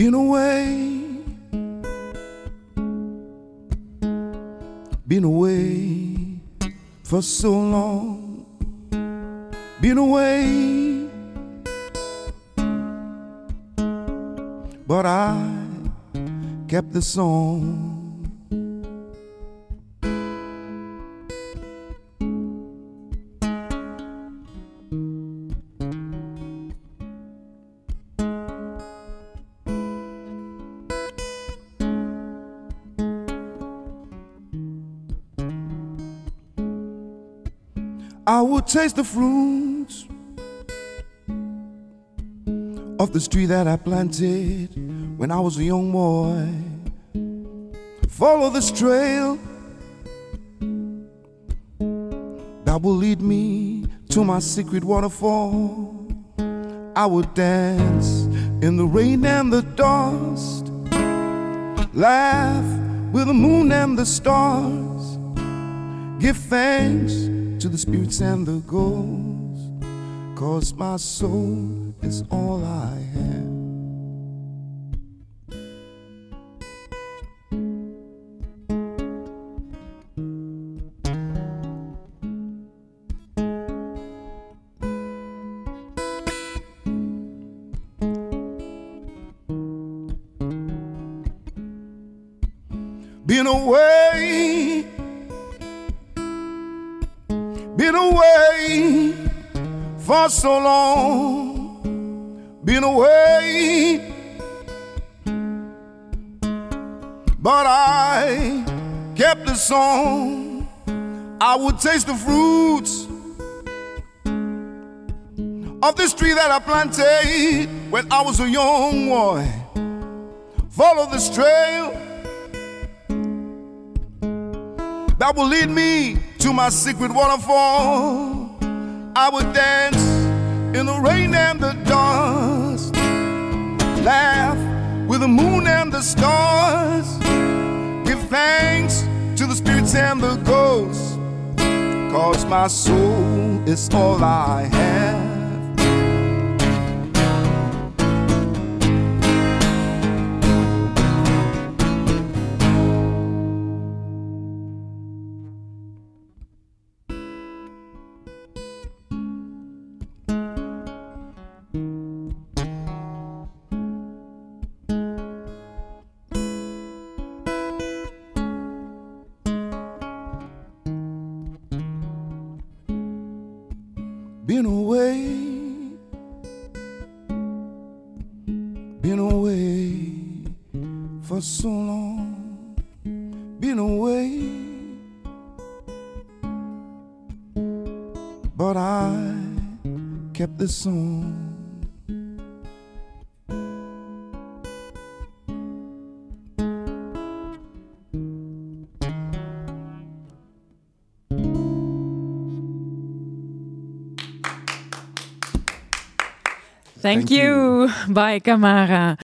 Been away, been away for so long. Been away, but I kept the song. I would taste the fruits of the tree that I planted when I was a young boy. Follow this trail that will lead me to my secret waterfall. I would dance in the rain and the dust, laugh with the moon and the stars, give thanks to the spirits and the ghosts, cause my soul is all I have. Been away, been away for so long, been away, but I kept the song. I would taste the fruits of this tree that I planted when I was a young boy. Follow this trail that will lead me to my secret waterfall. I would dance in the rain and the dust, laugh with the moon and the stars, give thanks to the spirits and the ghosts, cause my soul is all I have. Been away, been away for so long, been away, but I kept the song. Thank, Thank you. Bye, Kamara.